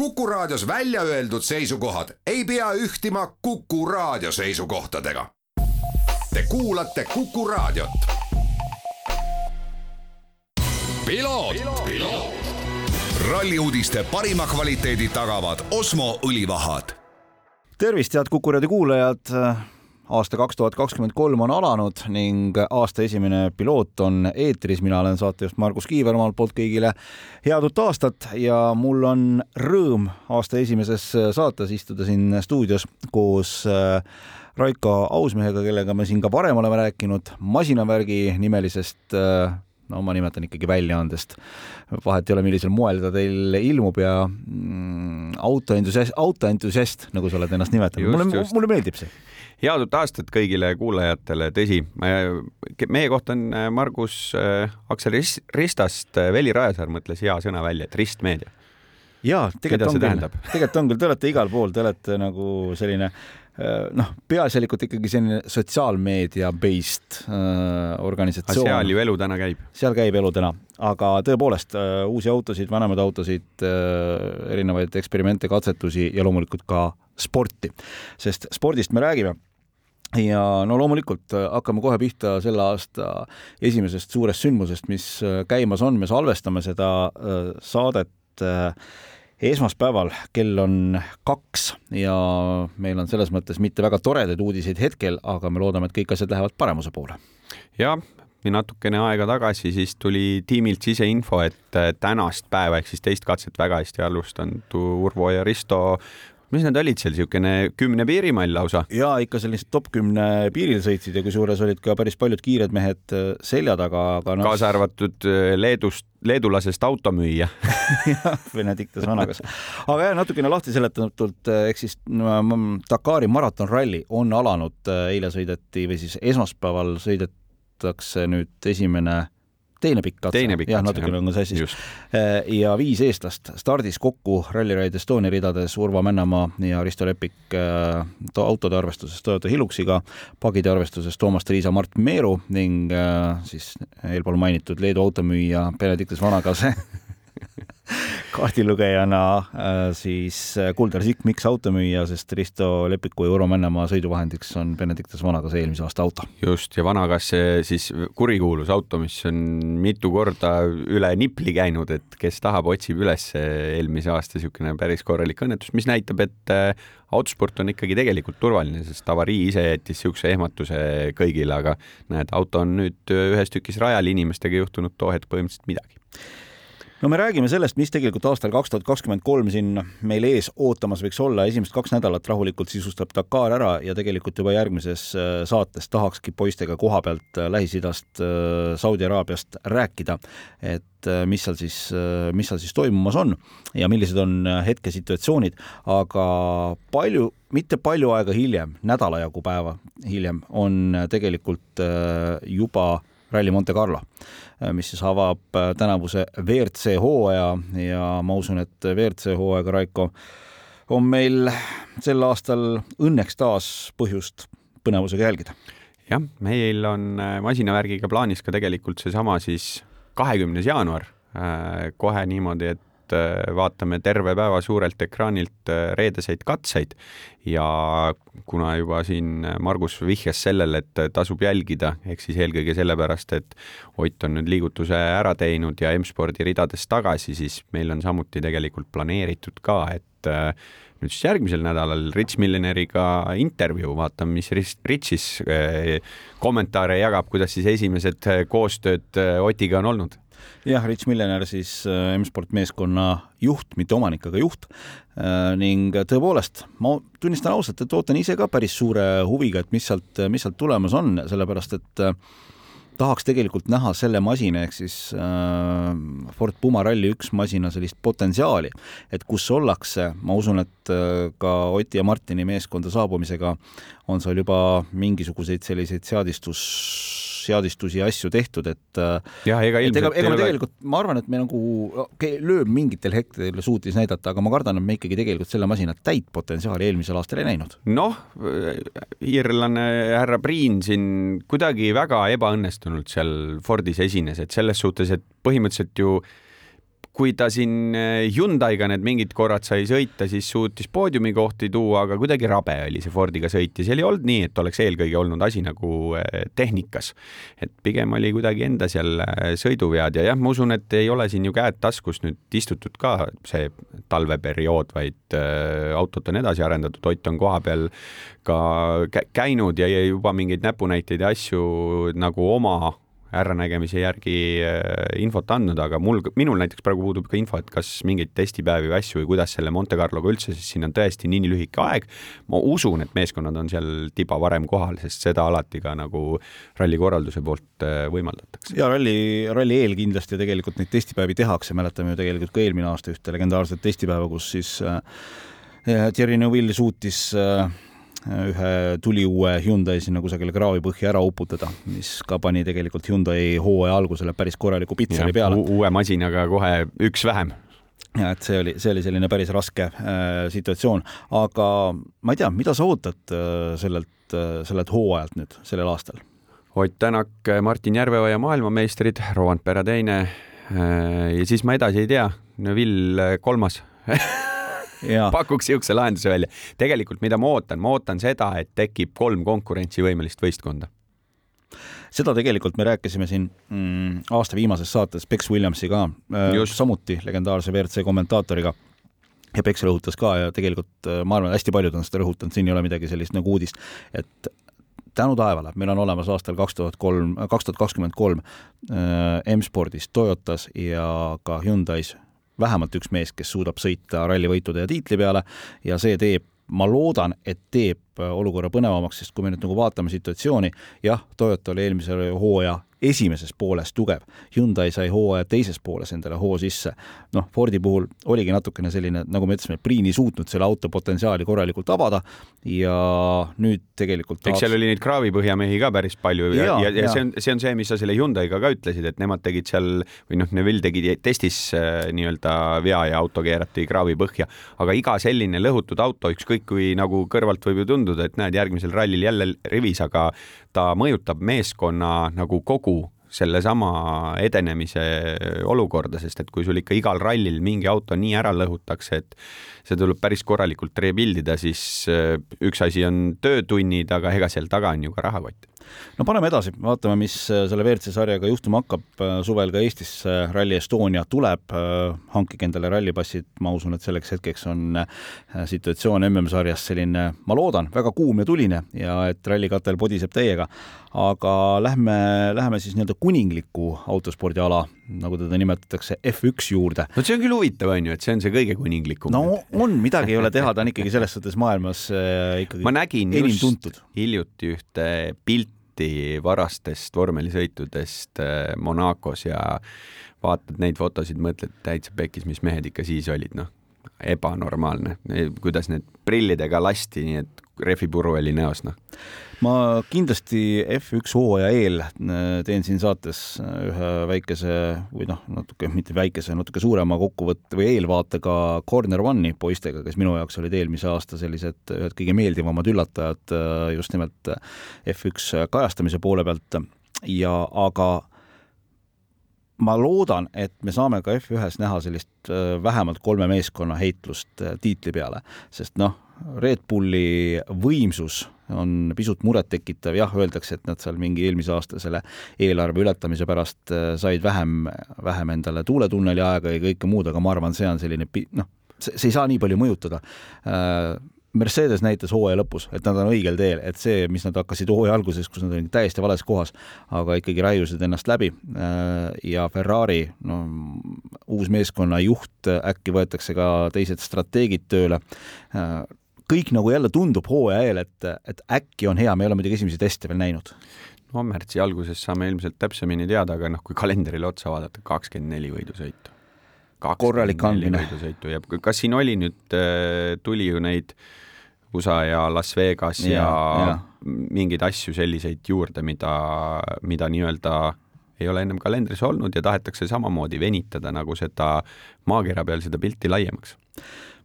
Kuku Raadios välja öeldud seisukohad ei pea ühtima Kuku Raadio seisukohtadega. Te kuulate Kuku Raadiot. ralli uudiste parima kvaliteedi tagavad Osmo õlivahad. tervist, head Kuku raadio kuulajad. Aasta kaks tuhat kakskümmend kolm on alanud ning aasta esimene piloot on eetris. mina olen saatejuht Margus Kiiver omalt poolt kõigile head uut aastat ja mul on rõõm aasta esimeses saates istuda siin stuudios koos äh, Raiko Ausmehega, kellega me siin ka varem oleme rääkinud masinavärgi nimelisest äh, no ma nimetan ikkagi väljaandest. vahet ei ole, millisel moel ta teil ilmub ja mm, autoentusiast, autoentusiast, nagu sa oled ennast nimetanud, mulle, mulle meeldib see. Head uut aastat kõigile kuulajatele, tõsi, meie kohta on äh, Margus äh, Aksel Ristast, äh, Veli Rajasaar mõtles hea sõna välja, et ristmeedia. jaa, tegelikult on küll, tegelikult on küll, te olete igal pool, te olete nagu selline noh, peaasjalikult ikkagi selline sotsiaalmeedia based äh, organisatsioon. seal ju elu täna käib. seal käib elu täna, aga tõepoolest äh, uusi autosid, vanemaid autosid äh,, erinevaid eksperimente, katsetusi ja loomulikult ka sporti, sest spordist me räägime ja no loomulikult äh, hakkame kohe pihta selle aasta esimesest suurest sündmusest, mis äh, käimas on, me salvestame seda saadet esmaspäeval kell on kaks ja meil on selles mõttes mitte väga toredaid uudiseid hetkel, aga me loodame, et kõik asjad lähevad paremuse poole. jah, natukene aega tagasi siis tuli tiimilt siseinfo, et tänast päeva ehk siis teist katset väga hästi alustanud Urvo ja Risto mis nad olid seal, niisugune kümne piirimall lausa? ja ikka sellised top kümne piiril sõitsid ja kusjuures olid ka päris paljud kiired mehed äh, selja taga, aga no... kaasa arvatud äh, Leedust, leedulasest automüüja jah, Benedictus Vanagas. aga jah, natukene lahti seletatult, äh, ehk siis Dakari maratonralli on alanud, eile sõideti või siis esmaspäeval sõidetakse nüüd esimene teine pikk katse. jah, natukene on sassis. Äh, ja viis eestlast stardis kokku Rally Ride Estonia ridades Urvo Männamaa ja Risto Lepik äh, autode arvestuses Toyota Hiluxiga, pagide arvestuses Toomas Triisa, Mart Meeru ning äh, siis eelpool mainitud Leedu automüüja Benedictus Vanakase kaardilugejana äh, siis äh, Kuldar Sikk, miks automüüja, sest Risto Lepiku ja Urvo Männamaa sõiduvahendiks on Benedictus Vanagas eelmise aasta auto. just, ja Vanagas siis kurikuulus auto, mis on mitu korda üle nipli käinud, et kes tahab, otsib üles eelmise aasta niisugune päris korralik õnnetus, mis näitab, et äh, autosport on ikkagi tegelikult turvaline, sest avarii ise jättis niisuguse ehmatuse kõigile, aga näed, auto on nüüd ühes tükis rajal, inimestega ei juhtunud too hetk põhimõtteliselt midagi no me räägime sellest, mis tegelikult aastal kaks tuhat kakskümmend kolm siin meil ees ootamas võiks olla, esimesed kaks nädalat rahulikult sisustab Dakar ära ja tegelikult juba järgmises äh, saates tahakski poistega koha pealt äh, Lähis-Idast, äh, Saudi Araabiast rääkida, et mis seal siis, mis seal siis toimumas on ja millised on hetkesituatsioonid, aga palju, mitte palju aega hiljem, nädala jagu päeva hiljem on tegelikult juba Rally Monte Carlo, äh, mis siis avab äh, tänavuse WRC hooaja ja ma usun, et WRC hooaega, Raiko, on meil sel aastal õnneks taas põhjust põnevusega jälgida. jah, meil on äh, masinavärgiga plaanis ka tegelikult seesama siis kahekümnes jaanuar kohe niimoodi, et et äh, vaatame terve päeva suurelt ekraanilt äh, reedeseid katseid. Ja kuna juba siin Margus vihjas sellele, et tasub jälgida, ehk siis eelkõige sellepärast, et Ott on nüüd liigutuse ära teinud ja M-spordi ridadest tagasi, siis meil on samuti tegelikult planeeritud ka, et äh, nüüd siis järgmisel nädalal Rich Millineriga intervjuu, vaatame, mis Richis kommentaare jagab, kuidas siis esimesed koostööd Otiga on olnud jah, Rich Millener siis äh, M-sport meeskonna juht, mitte omanik, aga juht. Äh, ning tõepoolest, ma tunnistan ausalt, et ootan ise ka päris suure huviga, et mis sealt, mis sealt tulemas on, sellepärast et äh, tahaks tegelikult näha selle masina ehk siis äh, Ford Puma Rally1 masina sellist potentsiaali, et kus ollakse, ma usun, et äh, ka Oti ja Martini meeskonda saabumisega on seal juba mingisuguseid selliseid seadistus seadistusi ja asju tehtud, et äh, jah, ega ilmselt ega, ega tegelikult ma arvan, et me nagu okay, lööb mingitel hetkedel suutis näidata, aga ma kardan, et me ikkagi tegelikult selle masina täit potentsiaali eelmisel aastal ei näinud. noh, iirlane härra Priin siin kuidagi väga ebaõnnestunult seal Fordis esines, et selles suhtes, et põhimõtteliselt ju kui ta siin äh, Hyundai'ga need mingid korrad sai sõita, siis suutis poodiumi kohti tuua, aga kuidagi rabe oli see Fordiga sõit ja seal ei olnud nii, et oleks eelkõige olnud asi nagu äh, tehnikas. et pigem oli kuidagi enda seal sõiduvead ja jah, ma usun, et ei ole siin ju käed taskus nüüd istutud ka see talveperiood, vaid autot on edasi arendatud, Ott on kohapeal ka käinud ja juba mingeid näpunäiteid ja asju nagu oma äranägemise järgi äh, infot andnud, aga mul, minul näiteks praegu puudub ka info, et kas mingeid testipäevi või asju või kuidas selle Monte Carloga üldse, sest siin on tõesti nii lühike aeg. ma usun, et meeskonnad on seal tiba varem kohal, sest seda alati ka nagu ralli korralduse poolt äh, võimaldatakse. ja ralli, ralli eel kindlasti tegelikult neid testipäevi tehakse, mäletame ju tegelikult ka eelmine aasta ühte legendaarset testipäeva, kus siis äh, Thierry Neuville suutis äh, ühe tuliuue Hyundai sinna kusagile kraavipõhja ära uputada, mis ka pani tegelikult Hyundai hooaja algusele päris korraliku pitseri peale. uue masinaga kohe üks vähem ja et see oli, see oli selline päris raske äh, situatsioon, aga ma ei tea, mida sa ootad äh, sellelt äh,, sellelt hooajalt nüüd sellel aastal? Ott Tänak, Martin Järveoja maailmameistrid, Rovanpera teine äh, ja siis ma edasi ei tea, Neville kolmas pakuks niisuguse lahenduse välja. tegelikult, mida ma ootan, ma ootan seda, et tekib kolm konkurentsivõimelist võistkonda seda tegelikult me rääkisime siin mm, aasta viimases saates Bex Williamsiga äh,, samuti legendaarse WRC kommentaatoriga. ja Bex rõhutas ka ja tegelikult äh, ma arvan, hästi paljud on seda rõhutanud, siin ei ole midagi sellist nagu uudist, et tänu taevale, meil on olemas aastal kaks tuhat kolm, kaks tuhat kakskümmend kolm äh, M-spordis, Toyotas ja ka Hyundai's vähemalt üks mees, kes suudab sõita rallivõitude ja tiitli peale ja see teeb ma loodan, et teeb olukorra põnevamaks, sest kui me nüüd nagu vaatame situatsiooni, jah, Toyota oli eelmise hooaja esimeses pooles tugev. Hyundai sai hooaja teises pooles endale hoo sisse. noh, Fordi puhul oligi natukene selline, nagu me ütlesime, Priin ei suutnud selle auto potentsiaali korralikult avada ja nüüd tegelikult eks seal oli neid kraavipõhjamehi ka päris palju ja, ja, ja, ja see on, see on see, mis sa selle Hyundai'ga ka ütlesid, et nemad tegid seal või noh, Neville tegi testis äh, nii-öelda vea ja auto keerati kraavipõhja, aga iga selline lõhutud auto, ükskõik kui nagu kõrvalt võib ju tunduda, et näed, järgmisel rallil jälle rivis, aga ta mõjutab meeskonna nagu kogu sellesama edenemise olukorda, sest et kui sul ikka igal rallil mingi auto nii ära lõhutakse, et see tuleb päris korralikult rebuild ida, siis äh, üks asi on töötunnid, aga ega seal taga on ju ka rahakott no paneme edasi, vaatame, mis äh, selle WRC sarjaga juhtuma hakkab. Äh, suvel ka Eestis Rally Estonia tuleb, hankige endale rallipassid, ma usun, et selleks hetkeks on situatsioon MM-sarjas selline, ma loodan, väga kuum ja tuline ja et rallikatel podiseb täiega. aga lähme, lähme siis nii-öelda kuningliku autospordiala, nagu teda nimetatakse, F1 juurde. no see on küll huvitav, on ju, et see on see kõige kuninglikum. no on, midagi ei ole teha, ta on ikkagi selles suhtes maailmas äh, ikkagi ma nägin just tuntud. hiljuti ühte pilti varastest vormelisõitudest äh, Monacos ja vaatad neid fotosid, mõtled täitsa pekis, mis mehed ikka siis olid, noh, ebanormaalne, kuidas need prillidega lasti, nii et rehvipuru oli näos, noh. Ma kindlasti F1 hooaja eel teen siin saates ühe väikese või noh, natuke mitte väikese, natuke suurema kokkuvõtte või eelvaate ka Corner One'i poistega, kes minu jaoks olid eelmise aasta sellised ühed kõige meeldivamad üllatajad äh, just nimelt F1 kajastamise poole pealt. Ja aga ma loodan, et me saame ka F1-s näha sellist vähemalt kolme meeskonna heitlust tiitli peale, sest noh, Red Bulli võimsus on pisut murettekitav, jah, öeldakse, et nad seal mingi eelmise aasta selle eelarve ületamise pärast äh, said vähem, vähem endale tuuletunneli aega ja kõike muud, aga ma arvan, see on selline noh, see ei saa nii palju mõjutada. Äh, Mercedes näitas hooaja lõpus, et nad on õigel teel, et see, mis nad hakkasid hooaja alguses, kus nad olid täiesti vales kohas, aga ikkagi raiusid ennast läbi äh, ja Ferrari, no uus meeskonna juht, äkki võetakse ka teised strateegid tööle kõik nagu jälle tundub hooaja eel, et, et äkki on hea, me ei ole muidugi esimesi teste veel näinud. no märtsi alguses saame ilmselt täpsemini teada, aga noh, kui kalendrile otsa vaadata, kakskümmend neli võidusõitu. Korralik andmine. võidusõitu ja kas siin oli nüüd, äh, tuli ju neid USA ja Las Vegas ja, ja, ja. mingeid asju selliseid juurde, mida, mida nii-öelda ei ole ennem kalendris olnud ja tahetakse samamoodi venitada nagu seda maakera peal seda pilti laiemaks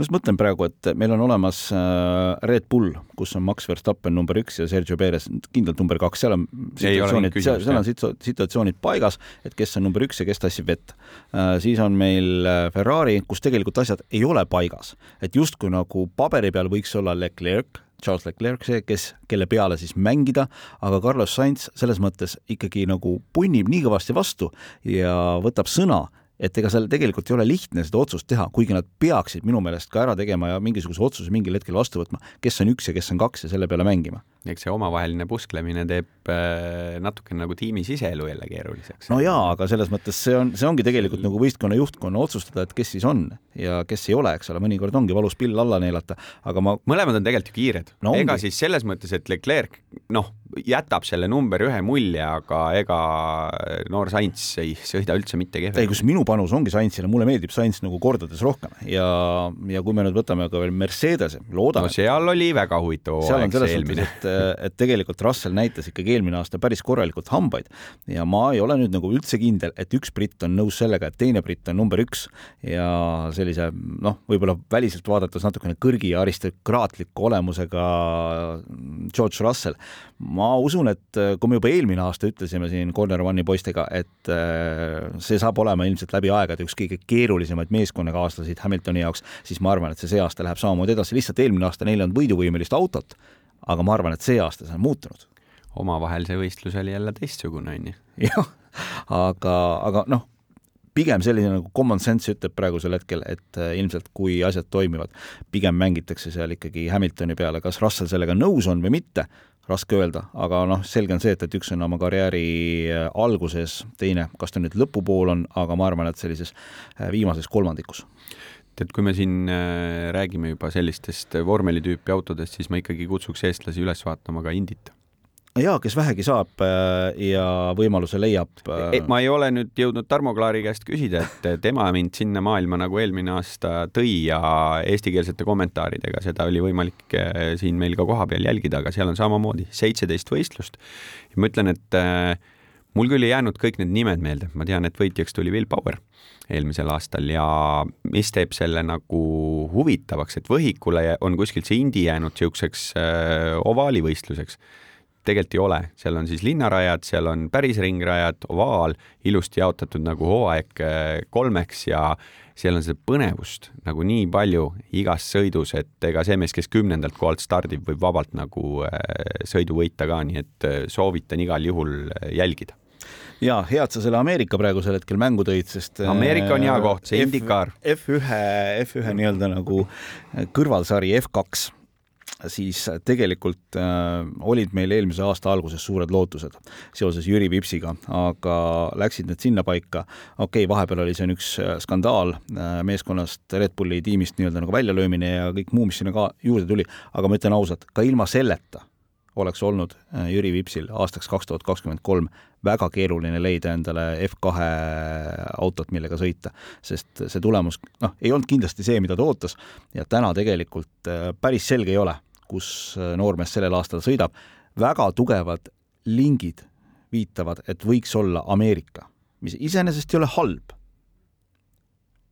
ma just mõtlen praegu, et meil on olemas äh, Red Bull, kus on Max Verstappen number üks ja Sergio Perez kindlalt number kaks, seal on situatsioonid, seal, seal on situatsioonid paigas, et kes on number üks ja kes tassib vett. Äh, siis on meil Ferrari, kus tegelikult asjad ei ole paigas, et justkui nagu paberi peal võiks olla Leclerc, Charles Leclerc see, kes, kelle peale siis mängida, aga Carlos Sainz selles mõttes ikkagi nagu punnib nii kõvasti vastu ja võtab sõna et ega seal tegelikult ei ole lihtne seda otsust teha, kuigi nad peaksid minu meelest ka ära tegema ja mingisuguse otsuse mingil hetkel vastu võtma, kes on üks ja kes on kaks ja selle peale mängima. eks see omavaheline pusklemine teeb äh, natuke nagu tiimi siseelu jälle keeruliseks. no jaa, aga selles mõttes see on, see ongi tegelikult nagu võistkonna juhtkonna otsustada, et kes siis on ja kes ei ole, eks ole, mõnikord ongi valus pill alla neelata, aga ma mõlemad on tegelikult ju kiired no,. ega siis selles mõttes, et Leclerc noh, jätab selle number ühe mulje, aga ega noor Sainz ei sõida üldse mitte kehvemini. ei, kus minu panus ongi Sainzile, mulle meeldib Sainz nagu kordades rohkem ja, ja kui me nüüd võtame ka veel Mercedese, loodame. no seal oli väga huvitav hooaeg see eelmine. et, et tegelikult Russell näitas ikkagi eelmine aasta päris korralikult hambaid ja ma ei ole nüüd nagu üldse kindel, et üks britt on nõus sellega, et teine britt on number üks ja sellise noh, võib-olla väliselt vaadates natukene kõrgi ja aristokraatliku olemusega George Russell. Ma usun, et kui me juba eelmine aasta ütlesime siin Corner One'i poistega, et see saab olema ilmselt läbi aegade üks kõige keerulisemaid meeskonnakaaslaseid Hamiltoni jaoks, siis ma arvan, et see see aasta läheb samamoodi edasi, lihtsalt eelmine aasta neil ei olnud võiduvõimelist autot, aga ma arvan, et see aasta see on muutunud. omavahel see võistlus oli jälle teistsugune, on ju. jah, aga, aga noh, pigem selline nagu common sense ütleb praegusel hetkel, et äh, ilmselt kui asjad toimivad, pigem mängitakse seal ikkagi Hamiltoni peale, kas Russell sellega nõus on või mitte, raske öelda, aga noh, selge on see, et, et üks on oma karjääri äh, alguses, teine, kas ta nüüd lõpupool on, aga ma arvan, et sellises äh, viimases kolmandikus. Tead, kui me siin äh, räägime juba sellistest vormelitüüpi autodest, siis ma ikkagi kutsuks eestlasi üles vaatama ka Indit jaa, kes vähegi saab ja võimaluse leiab. E, ma ei ole nüüd jõudnud Tarmo Klaari käest küsida, et tema mind sinna maailma nagu eelmine aasta tõi ja eestikeelsete kommentaaridega seda oli võimalik siin meil ka kohapeal jälgida, aga seal on samamoodi seitseteist võistlust. ma ütlen, et mul küll ei jäänud kõik need nimed meelde, ma tean, et võitjaks tuli Will Power eelmisel aastal ja mis teeb selle nagu huvitavaks, et võhikule on kuskilt see Indi jäänud niisuguseks ovaalivõistluseks tegelikult ei ole, seal on siis linnarajad, seal on päris ringrajad, ovaal, ilusti jaotatud nagu hooaeg äh, kolmeks ja seal on seda põnevust nagu nii palju igas sõidus, et ega see mees, kes kümnendalt kohalt stardib, võib vabalt nagu äh, sõidu võita ka, nii et äh, soovitan igal juhul jälgida. Ja head sa selle Ameerika praegusel hetkel mängu tõid, sest Ameerika on hea koht, see Indikaar. F1, F1 nii-öelda nagu kõrvalsari F2 siis tegelikult äh, olid meil eelmise aasta alguses suured lootused seoses Jüri Vipsiga, aga läksid need sinnapaika. okei okay,, vahepeal oli siin üks äh, skandaal äh, meeskonnast, Red Bulli tiimist nii-öelda nagu väljalöömine ja kõik muu, mis sinna ka juurde tuli, aga ma ütlen ausalt, ka ilma selleta oleks olnud äh, Jüri Vipsil aastaks kaks tuhat kakskümmend kolm väga keeruline leida endale F2 autot, millega sõita, sest see tulemus noh, ei olnud kindlasti see, mida ta ootas. Ja täna tegelikult päris selge ei ole kus äh, noormees sellel aastal sõidab, väga tugevad lingid viitavad, et võiks olla Ameerika, mis iseenesest ei ole halb.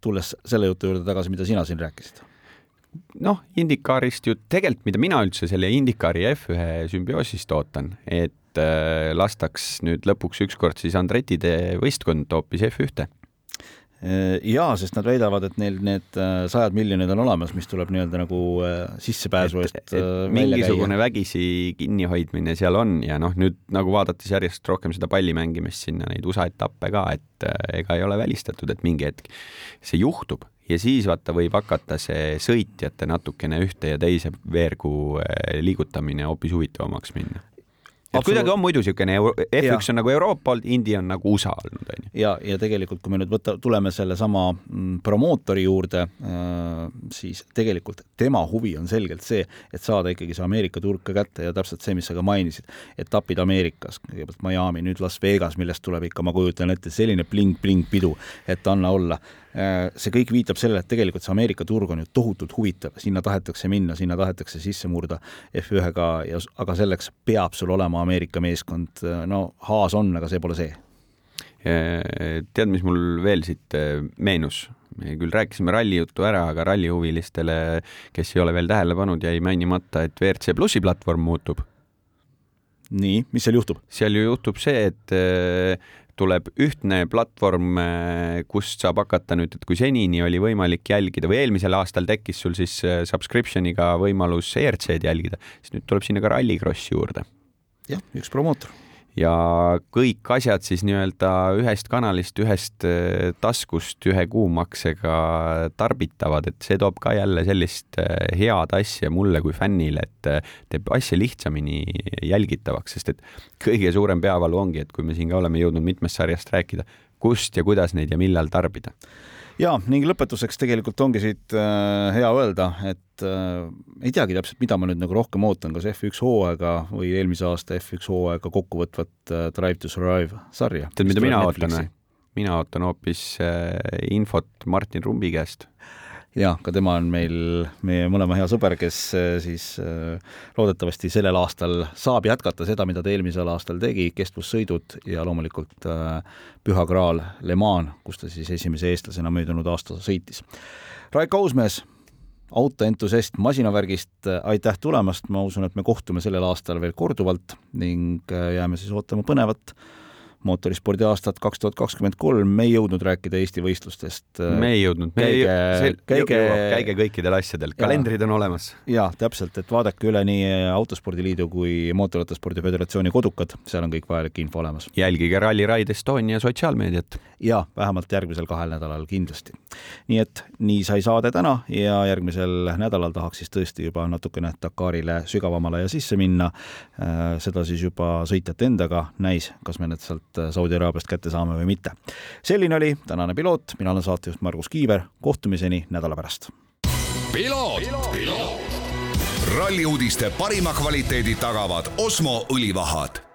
tulles selle jutu juurde tagasi, mida sina siin rääkisid noh, Indikaarist ju tegelikult, mida mina üldse selle Indikaari F1 sümbioosist ootan, et äh, lastaks nüüd lõpuks ükskord siis Andretide võistkond hoopis F1-te Äh, jaa, sest nad väidavad, et neil need äh, sajad miljonid on olemas, mis tuleb nii-öelda nagu äh, sissepääsu eest mingisugune käia. vägisi kinnihoidmine seal on ja noh, nüüd nagu vaadates järjest rohkem seda palli mängimist sinna, neid USA etappe ka, et ega ei ole välistatud, et mingi hetk see juhtub ja siis vaata, võib hakata see sõitjate natukene ühte ja teise veergu liigutamine hoopis huvitavamaks minna et kuidagi on muidu niisugune F1 ja. on nagu Euroopa olnud, India on nagu USA olnud, onju. ja, ja tegelikult, kui me nüüd võta, tuleme sellesama mm, promootori juurde äh,, siis tegelikult tema huvi on selgelt see, et saada ikkagi see Ameerika turg ka kätte ja täpselt see, mis sa ka mainisid, etapid Ameerikas, kõigepealt Miami, nüüd Las Vegas, millest tuleb ikka, ma kujutan ette, selline bling-bling pidu, et anna olla see kõik viitab sellele, et tegelikult see Ameerika turg on ju tohutult huvitav, sinna tahetakse minna, sinna tahetakse sisse murda F1-ga ja, aga selleks peab sul olema Ameerika meeskond, no Haas on, aga see pole see. Äh, tead, mis mul veel siit äh, meenus, me küll rääkisime ralli juttu ära, aga rallihuvilistele, kes ei ole veel tähele pannud, jäi mainimata, et WRC plussi platvorm muutub. Nii, mis seal juhtub? seal ju juhtub see, et äh, tuleb ühtne platvorm, äh, kust saab hakata nüüd, et kui senini oli võimalik jälgida või eelmisel aastal tekkis sul siis äh, subscription'iga võimalus ERC-d jälgida, siis nüüd tuleb sinna ka Rallycross juurde. jah, üks promootor ja kõik asjad siis nii-öelda ühest kanalist, ühest äh, taskust ühe kuumaksega tarbitavad, et see toob ka jälle sellist äh, head asja mulle kui fännile, et äh, teeb asja lihtsamini jälgitavaks, sest et kõige suurem peavalu ongi, et kui me siin ka oleme jõudnud mitmest sarjast rääkida, kust ja kuidas neid ja millal tarbida ja ning lõpetuseks tegelikult ongi siit äh, hea öelda, et äh, ei teagi täpselt, mida ma nüüd nagu rohkem ootan, kas F1 hooaega või eelmise aasta F1 hooaega kokkuvõtvat äh, Drive to Survive sarja. tead, mida mina ootan või? mina ootan hoopis äh, infot Martin Rumbi käest ja ka tema on meil meie mõlema hea sõber, kes äh, siis äh, loodetavasti sellel aastal saab jätkata seda, mida ta eelmisel aastal tegi, kestvussõidud ja loomulikult äh, Püha Graal Le Mans, kus ta siis esimese eestlasena möödunud aasta sõitis. Raik Ausmees, autoentusiast masinavärgist, aitäh tulemast, ma usun, et me kohtume sellel aastal veel korduvalt ning jääme siis ootama põnevat mootorispordi aastat kaks tuhat kakskümmend kolm, me ei jõudnud rääkida Eesti võistlustest. me ei jõudnud, me käige, ei, käige, käige kõikidel asjadel, kalendrid on olemas. jaa, täpselt, et vaadake üle nii Autospordiliidu kui Mootorrattaspordi Föderatsiooni kodukad, seal on kõik vajalik info olemas. jälgige Rally Ride Estonia sotsiaalmeediat. jaa, vähemalt järgmisel kahel nädalal kindlasti. nii et nii sai saade täna ja järgmisel nädalal tahaks siis tõesti juba natukene Dakarile sügavamale ja sisse minna, äh, seda siis juba sõitjate endaga, näis, kas me need sealt Saudi Araabiast kätte saame või mitte. selline oli tänane piloot, mina olen saatejuht Margus Kiiver, kohtumiseni nädala pärast. ralli uudiste parima kvaliteedi tagavad Osmo õlivahad